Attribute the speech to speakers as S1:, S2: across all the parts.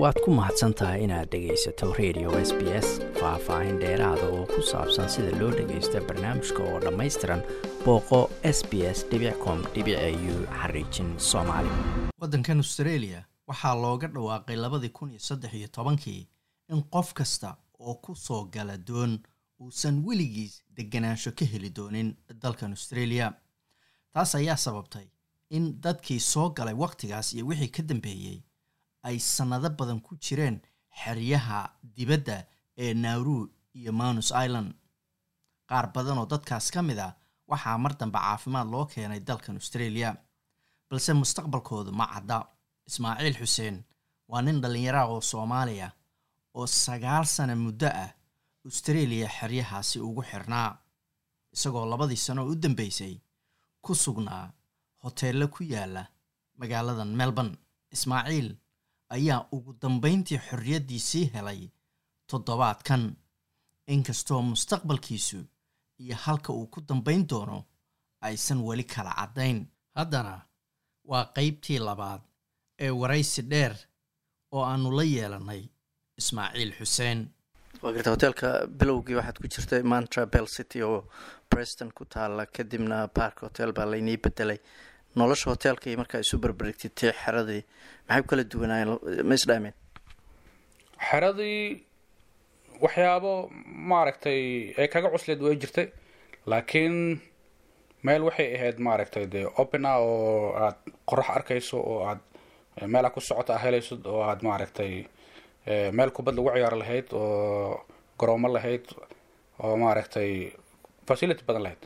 S1: waad ku mahadsan tahay inaad dhegaysato radio s b s faah-faahin dheeraada oo ku saabsan sida loo dhagaysto barnaamijka oo dhammaystiran booqo s b s com xariijin soomaali. Waddankan australia waxaa looga dhawaaqay labadii kun iyo saddex iyo tobankii in qof kasta oo ku soo gala doon uusan weligiis deganaansho ka heli doonin dalkan australia. Taas ayaa sababtay in dadkii soo galay wakhtigaas iyo wixii ka dambeeyey ay sannado badan ku jireen xeryaha dibadda ee nauru iyo manus island. Qaar badan oo dadkaas ka mid ah waxaa mar dambe caafimaad loo keenay dalkan australia balse mustaqbalkoodu ma cadda. Ismaaciil xuseen waa nin dhallinyaraha oo soomaaliya oo sagaal sano muddo ah australia xeryahaasi ugu xirnaa isagoo labadii sano u dambeysay ku sugnaa hoteello ku yaalla magaaladan melbourne. Ismaaciil ayaa ugu dambayntii xorriyaddiisii helay toddobaadkan. Inkastoo mustaqbalkiisu iyo halka uu ku dambayn doono aysan weli kala caddayn. Haddana waa qaybtii labaad ee waraysi dheer oo aannu la yeelannay ismaaciil xuseen.
S2: Waa garta hoteelka bilowgii waxaad ku jirtay mantra bell city oo breston ku taala kadibna park hotel baa laynii bedelay nolosha hoteelka iyo markaa isu berberigtitay xeradii maxay ku kala duwanaayeen? Ma isdhaameen
S3: xeradii waxyaabo maaragtay ee kaga cusleed way jirtay laakiin meel waxay ahayd maaragtay dee opena oo aad qorax arkayso oo aad meela ku socota a helayso oo aad maaragtay meel kubad lagu ciyaaro lahayd oo garoomo lahayd oo maaragtay facility badan lahayd.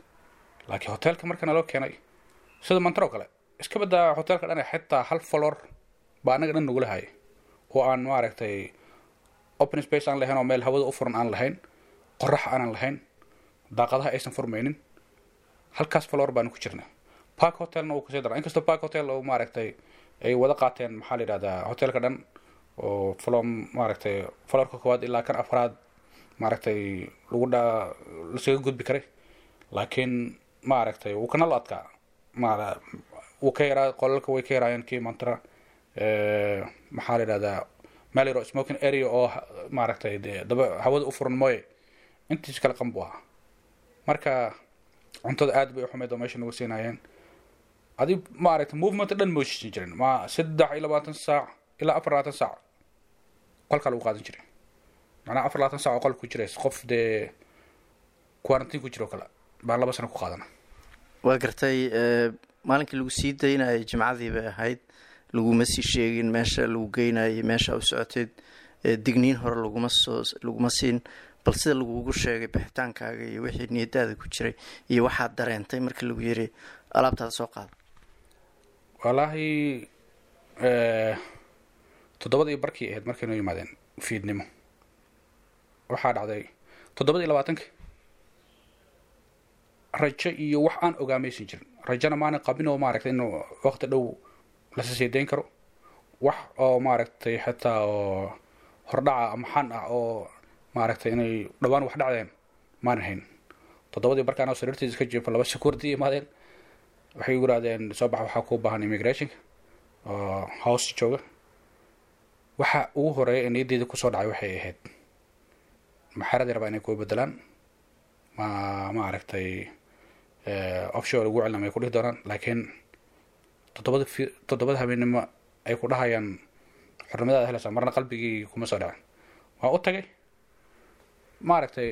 S3: Laakiin hoteelka markana loo keenay sida mantaro kale iska badaa hoteelka dhan xitaa hal falor baa anaga dhan nagula hayay oo aan maaragtay open space aan lahayn oo meel hawada u furan aan lahayn qorax aanan lahayn daaqadaha aysan furmaynin halkaas falor baanu ku jirnay. Park hotelna wuu ka sii dara inkastoo park hotel oo maaragtay ay wada qaateen maxaa la yidhahdaa hoteelka dhan oo falom maaragtay falorka koowaad ilaa kan afraad maaragtay lagu dha lasaga gudbi karay. Laakiin maaragtay wuu kana la adkaa qolalka way ka yaraayeen kii maxaa la yidhahdaa meel smoking area oo maaragtay dee hawada u furan mooye intiis kale qan buu ahaa. Marka cuntada aad bay uxumeyd oo meesha nagu siinaayeen. Adi maaragtay movement dhan mooshisin jirin. Ma saddex iyo labaatan saac ilaa afar labaatan saac qolkaa lagu qaadan jiray. Macnaha afar labaatan saac oo qolka ku jirays qof dee quarantine ku jira oo kale baan laba sano ku qaadana
S2: waa gartay maalinkii lagu sii daynayay jimcadii bay ahayd. Laguma sii sheegin meesha lagu geynayay meesha u socoteed digniin hore laguma soo laguma siin bal sida lagugu sheegay bixitaankaaga iyo wixii niyadaada ku jiray iyo waxaad dareentay markii lagu yiri alaabtaada soo qaada
S3: wallaahi toddobada iyo barkii ahayd markay noo yimaadeen fiidnimo. Waxaa dhacday toddobada iyo labaatanki rajo iyo wax aan ogaamaysan jirin. Rajona maana qabin oo maaragtay in waqti dhow lasa seedeyn karo. Wax oo maaragtay xitaa oo hordhaca ama xan ah oo maaragtay inay dhawaan wax dhacdeen maanan hayn. Toddobadii barkaan oo sariirtiisa ka jiifo laba security imaadeen waxay igu yirahdeen soo bax waxaa kuu baahan immigrationka oo hoos jooga. Waxa ugu horreeya ee niyaddeeda ku soo dhacay waxay ahayd maxaradii rabaa inay kuu bedelaan ma maaragtay offshore lagu celina may ku dhihi doonaan laakiin toddobada fi toddobada habeennimo ay ku dhahayaan xornimadaada helaysaa marna qalbigii kuma soo dhacin waa u tagay? Maaragtay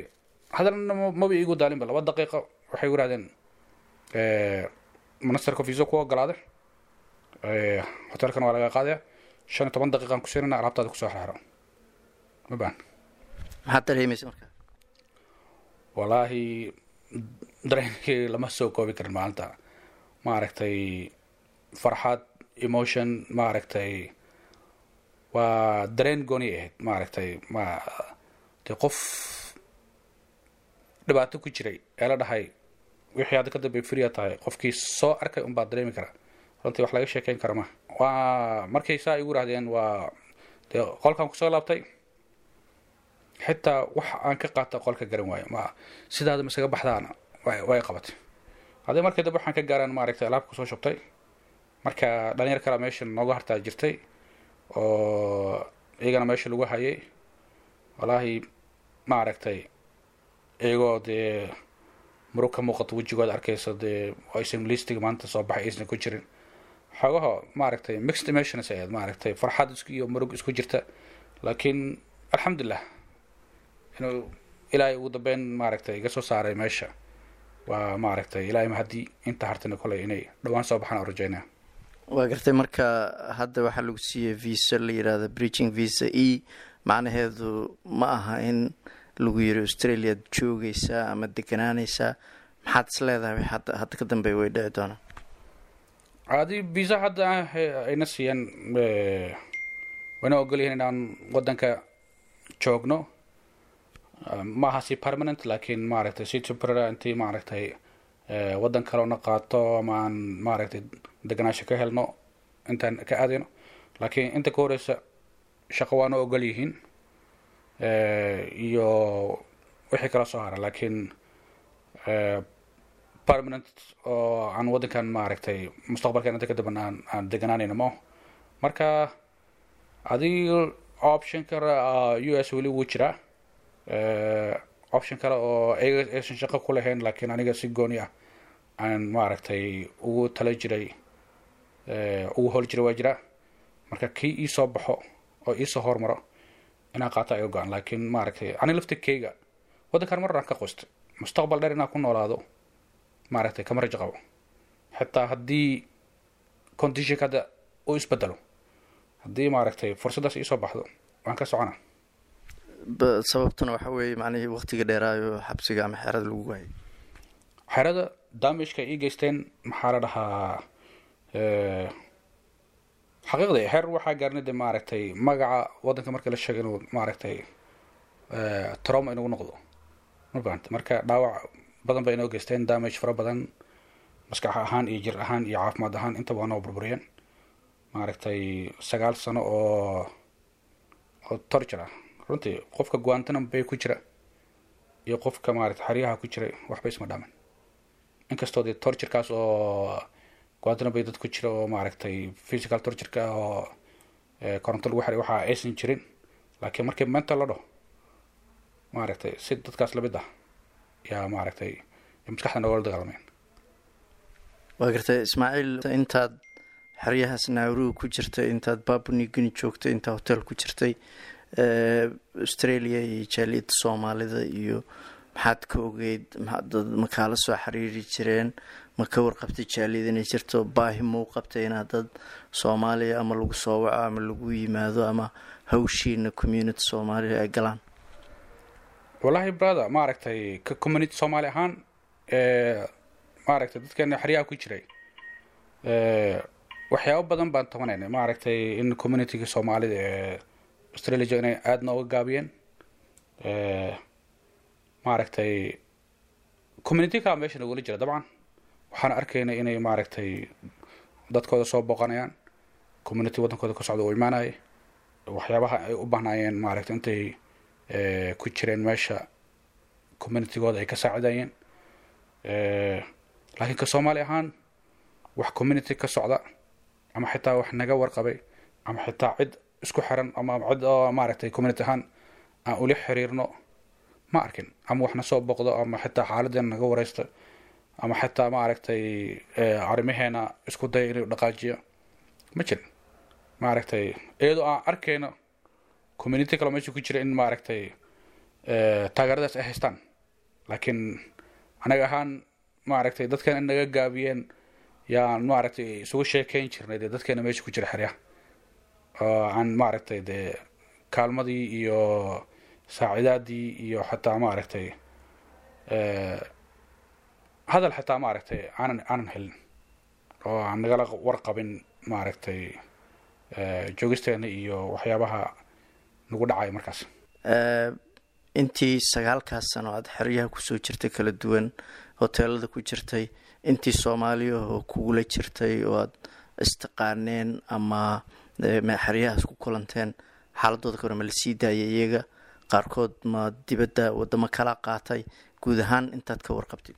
S3: hadalna maba iigu daalinba laba daqiiqo waxay ku yirahdeen ministerka fiso ku ogolaaday. Hotelkana waa laga qaadaya shan iyo toban daqiiqaan ku siinana alaabtaada ku soo xirxiro ma baan.
S2: Maxaad dareemaysa markaa?
S3: Wallaahi dareenkii lama soo koobi karin maalinta maaragtay farxad emotion maaragtay waa dareen gooni ahayd maaragtay ma qof dhibaato ku jiray ee la dhahay wixii hadda ka dambey frya tahay qofkii soo arkay unbaa dareemi kara. Runtii wax laga sheekeyn kara ma. Waa markay saa igu yirahdeen waa dee qolkan ku soo laabtay xitaa wax aan ka qaata qolka garan waayo. Ma sidaada masaga baxdaana way qabatay haddii markii dambe waxaan ka gaaraan maaragtay alaab ku soo shubtay marka dhalinyar kala meesha nooga hartaa jirtay oo iyagana meesha lagu hayay wallaahi maaragtay iyagoo dee murug ka muuqato wejigooda arkayso dee aysan listiga maanta soo baxay aysan ku jirin. Xoogaha maaragtay mixed emotions ayaad maaragtay farxad isku iyo murug isku jirta. Laakiin alxamdulilah inuu ilaahay ugu dambeyn maaragtay iga soo saaray meesha waa maaragtay ilaahay ma haddii inta hartana koley inay dhowaan soo baxaan oo rajeynaya
S2: waa gartay marka hadda waxaa lagu siiyey visa la yidhaahdo breaching visa e. Macnaheedu ma aha in lagu yiri australiaad joogaysaa ama deganaanaysaa maxaad is leedahay hadda hadda ka dambeeya way dhici doonaa
S3: adi visa hadda ayna siiyeen wayna ogolyihiin inaan wadanka joogno ma aha si permanent laakiin maaragtay si temporary intii maaragtay waddan kaleona qaato ama aan maaragtay deganaasho ka helno intaan ka aadayno laakiin inta ka horeysa shaqo waana ogol yihiin iyo wixii kala soo hara. Laakiin permanent oo aan waddankan maaragtay mustaqbalkan inta kadamban aan aan deganaanayno mao marka adig option kale u s weli wuu jiraa option kale oo aysan shaqo ku lahayn laakiin aniga si gooni ah aan maaragtay ugu tala jiray ugu hol jiray waa jiraa marka kii iisoo baxo oo iisoo hormaro inaan qaato ay go-an. Laakiin maaragtay ani laftirkeyga waddankan mar aan ka qoystay mustaqbal dheer inaan ku noolaado maaragtay kama rajo qabo. Xitaa haddii conditionka hadda uu isbedelo haddii maaragtay fursaddaas iisoo baxdo waan ka socona
S2: sababtuna waxa weeye macnihii waktiga dheeraayo xabsiga ama xerada lagu waayay.
S3: Xerada damageka ii geysteen maxaa la dhahaa xaqiiqdii xeer waxaa gaarnay de maaragtay magaca waddanka marka la sheegay inuu maaragtay trauma inugu noqdo. Mafahanta marka dhaawac badan bay inoo geysteen damage fara badan maskax ahaan iyo jir ahaan iyo caafimaad ahaan intaba waa noo burburiyeen. Maaragtay sagaal sano oo oo torture ah runtii qofka guantanam bay ku jira iyo qofka maaragtay xeryaha ku jiray waxba isma dhaamin inkastoo dee torturekaas oo guantanam bay dad ku jira oo maaragtay physical tortureka ah oo koronto lagu xiray waxa aysan jirin. Laakiin markii mental la dhaho maaragtay si dadkaas la mid ah yaa maaragtay maskaxda nogala dagaalameen
S2: waa gartay ismaaciil intaad xeryahaas naaruu ku jirtay intaad babuniguni joogtay intaad hotel ku jirtay australia iyo jaaliyadda soomaalida iyo maxaad ka ogeyd dad ma kaala soo xiriiri jireen? Ma ka warqabtay jaaliyad inay jirto? Baahi mau qabtay inaad dad soomaaliya ama lagu soo waco ama lagu yimaado ama hawshiina community soomaaliya ay galaan?
S3: Wallahi brother maaragtay ka community soomaali ahaan maaragtay dadkeena xeryaha ku jiray. Waxyaabo badan baan tabanaynay maaragtay in communityga soomaalida ee australia inay aada nooga gaabiyeen maaragtay community kala meesha nagula jira dabcan. Waxaan arkaynay inay maaragtay dadkooda soo booqanayaan community waddankooda ka socda oo imaanaya waxyaabaha ay u bahnaayeen maaragtay intay ku jireen meesha communitygooda ay ka saacidayeen laakiin ka soomaali ahaan wax community ka socda ama xitaa wax naga warqabay ama xitaa cid isku xiran ama cid oo maaragtay community ahaan aan ula xiriirno ma arkin. Ama waxna soo boqdo ama xitaa xaaladeena naga wareysto ama xitaa maaragtay arrimaheena isku daya inuu dhaqaajiyo. Ma jirin. Maaragtay iyadoo aan arkayno community kale meesha ku jira in maaragtay taageeradaas ay haystaan. Laakiin anaga ahaan maaragtay dadkan in naga gaabiyeen yaan maaragtay isugu sheekeyn jirnay dee dadkeena meesha ku jira xeryaha aan maaragtay dee kaalmadii iyo saacidaadii iyo xataa maaragtay hadal xitaa maaragtay aanan aanan helin oo aan nagala warqabin maaragtay joogisteena iyo waxyaabaha nagu dhacay markaas.
S2: Intii sagaalkaas sano aada xeryaha ku soo jirtay kala duwan hoteelada ku jirtay intii soomaaliya oo kugula jirtay oo aada istaqaaneen ama xeryahaas ku kulanteen xaaladooda ka hore ma la sii daayay iyaga. Qaarkood ma dibadda wadamo kala qaatay. Guud ahaan intaad ka warqabtid.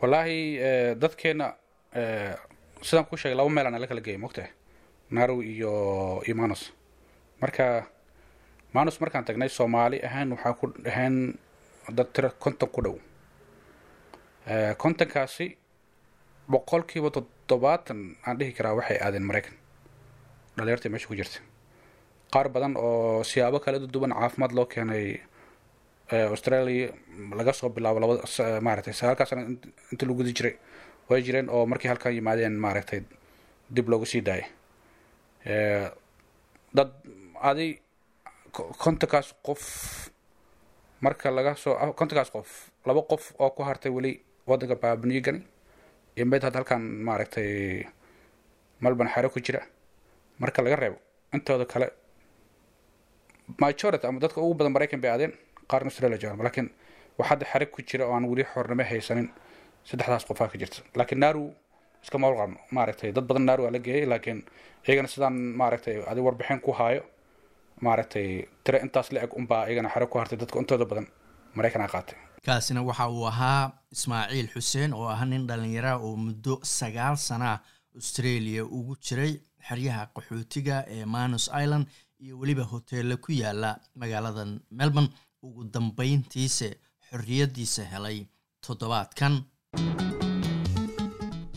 S3: Wallaahi dadkeena sidaan ku sheegay laba meel aan ala kala geeyay mogtahay narow iyo imanos marka manus markaan tagnay soomaali ahaan waxaa ku ahayn dad tiro konton ku dhow. Kontonkaasi boqolkiiba toddobaatan aan dhihi karaa waxay aadeen maraykan dhalinyartii meesha ku jirta. Qaar badan oo siyaabo kala duwan caafimaad loo keenay australia laga soo bilaabo laba maaragtay sagaalkaa sana inta lagu gudi jiray. Way jireen oo markii halkan yimaadeen maaragtay dib loogu sii daayay. Dad adi kontonkaas qof marka laga soo kontonkaas qof laba qof oo ku hartay weli waddanka baabnigani iyo mid had halkan maaragtay melbourne xero ku jira marka laga reebo intooda kale majority ama dadka ugu badan maraykan bay aadeen qaarna australia joogan laakiin wax hadda xere ku jira oo aan weli xornimo haysanin saddexdaas qofaa ka jirta. Laakiin naru iska maqan maaragtay dad badan naru aa la geeyay laakiin iyagana sidaan maaragtay adi warbixin ku haayo maaragtay tiro intaas la eg unbaa iyagana xere ku hartay dadka intooda badan maraykan aa qaatay.
S1: Kaasina waxa uu ahaa ismaaciil xuseen oo ah nin dhallinyara oo muddo sagaal sana australia ugu jiray xeryaha qaxootiga ee manus island iyo weliba hoteella ku yaalla magaaladan melbourne ugu dambeyntiise xorriyaddiisa helay toddobaadkan.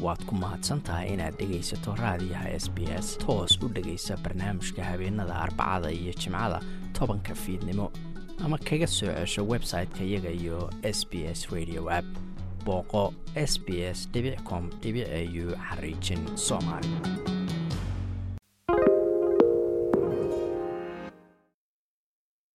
S1: Waad ku mahadsantahay inaad dhegaysato raadiyaha s b s. Toos u dhegaysa barnaamijka habeenada arbacada iyo jimcada tobanka fiidnimo. Ama kaga soo cesho website-ka iyaga iyo s b s radio app booqo s b s com au xariijin soomaali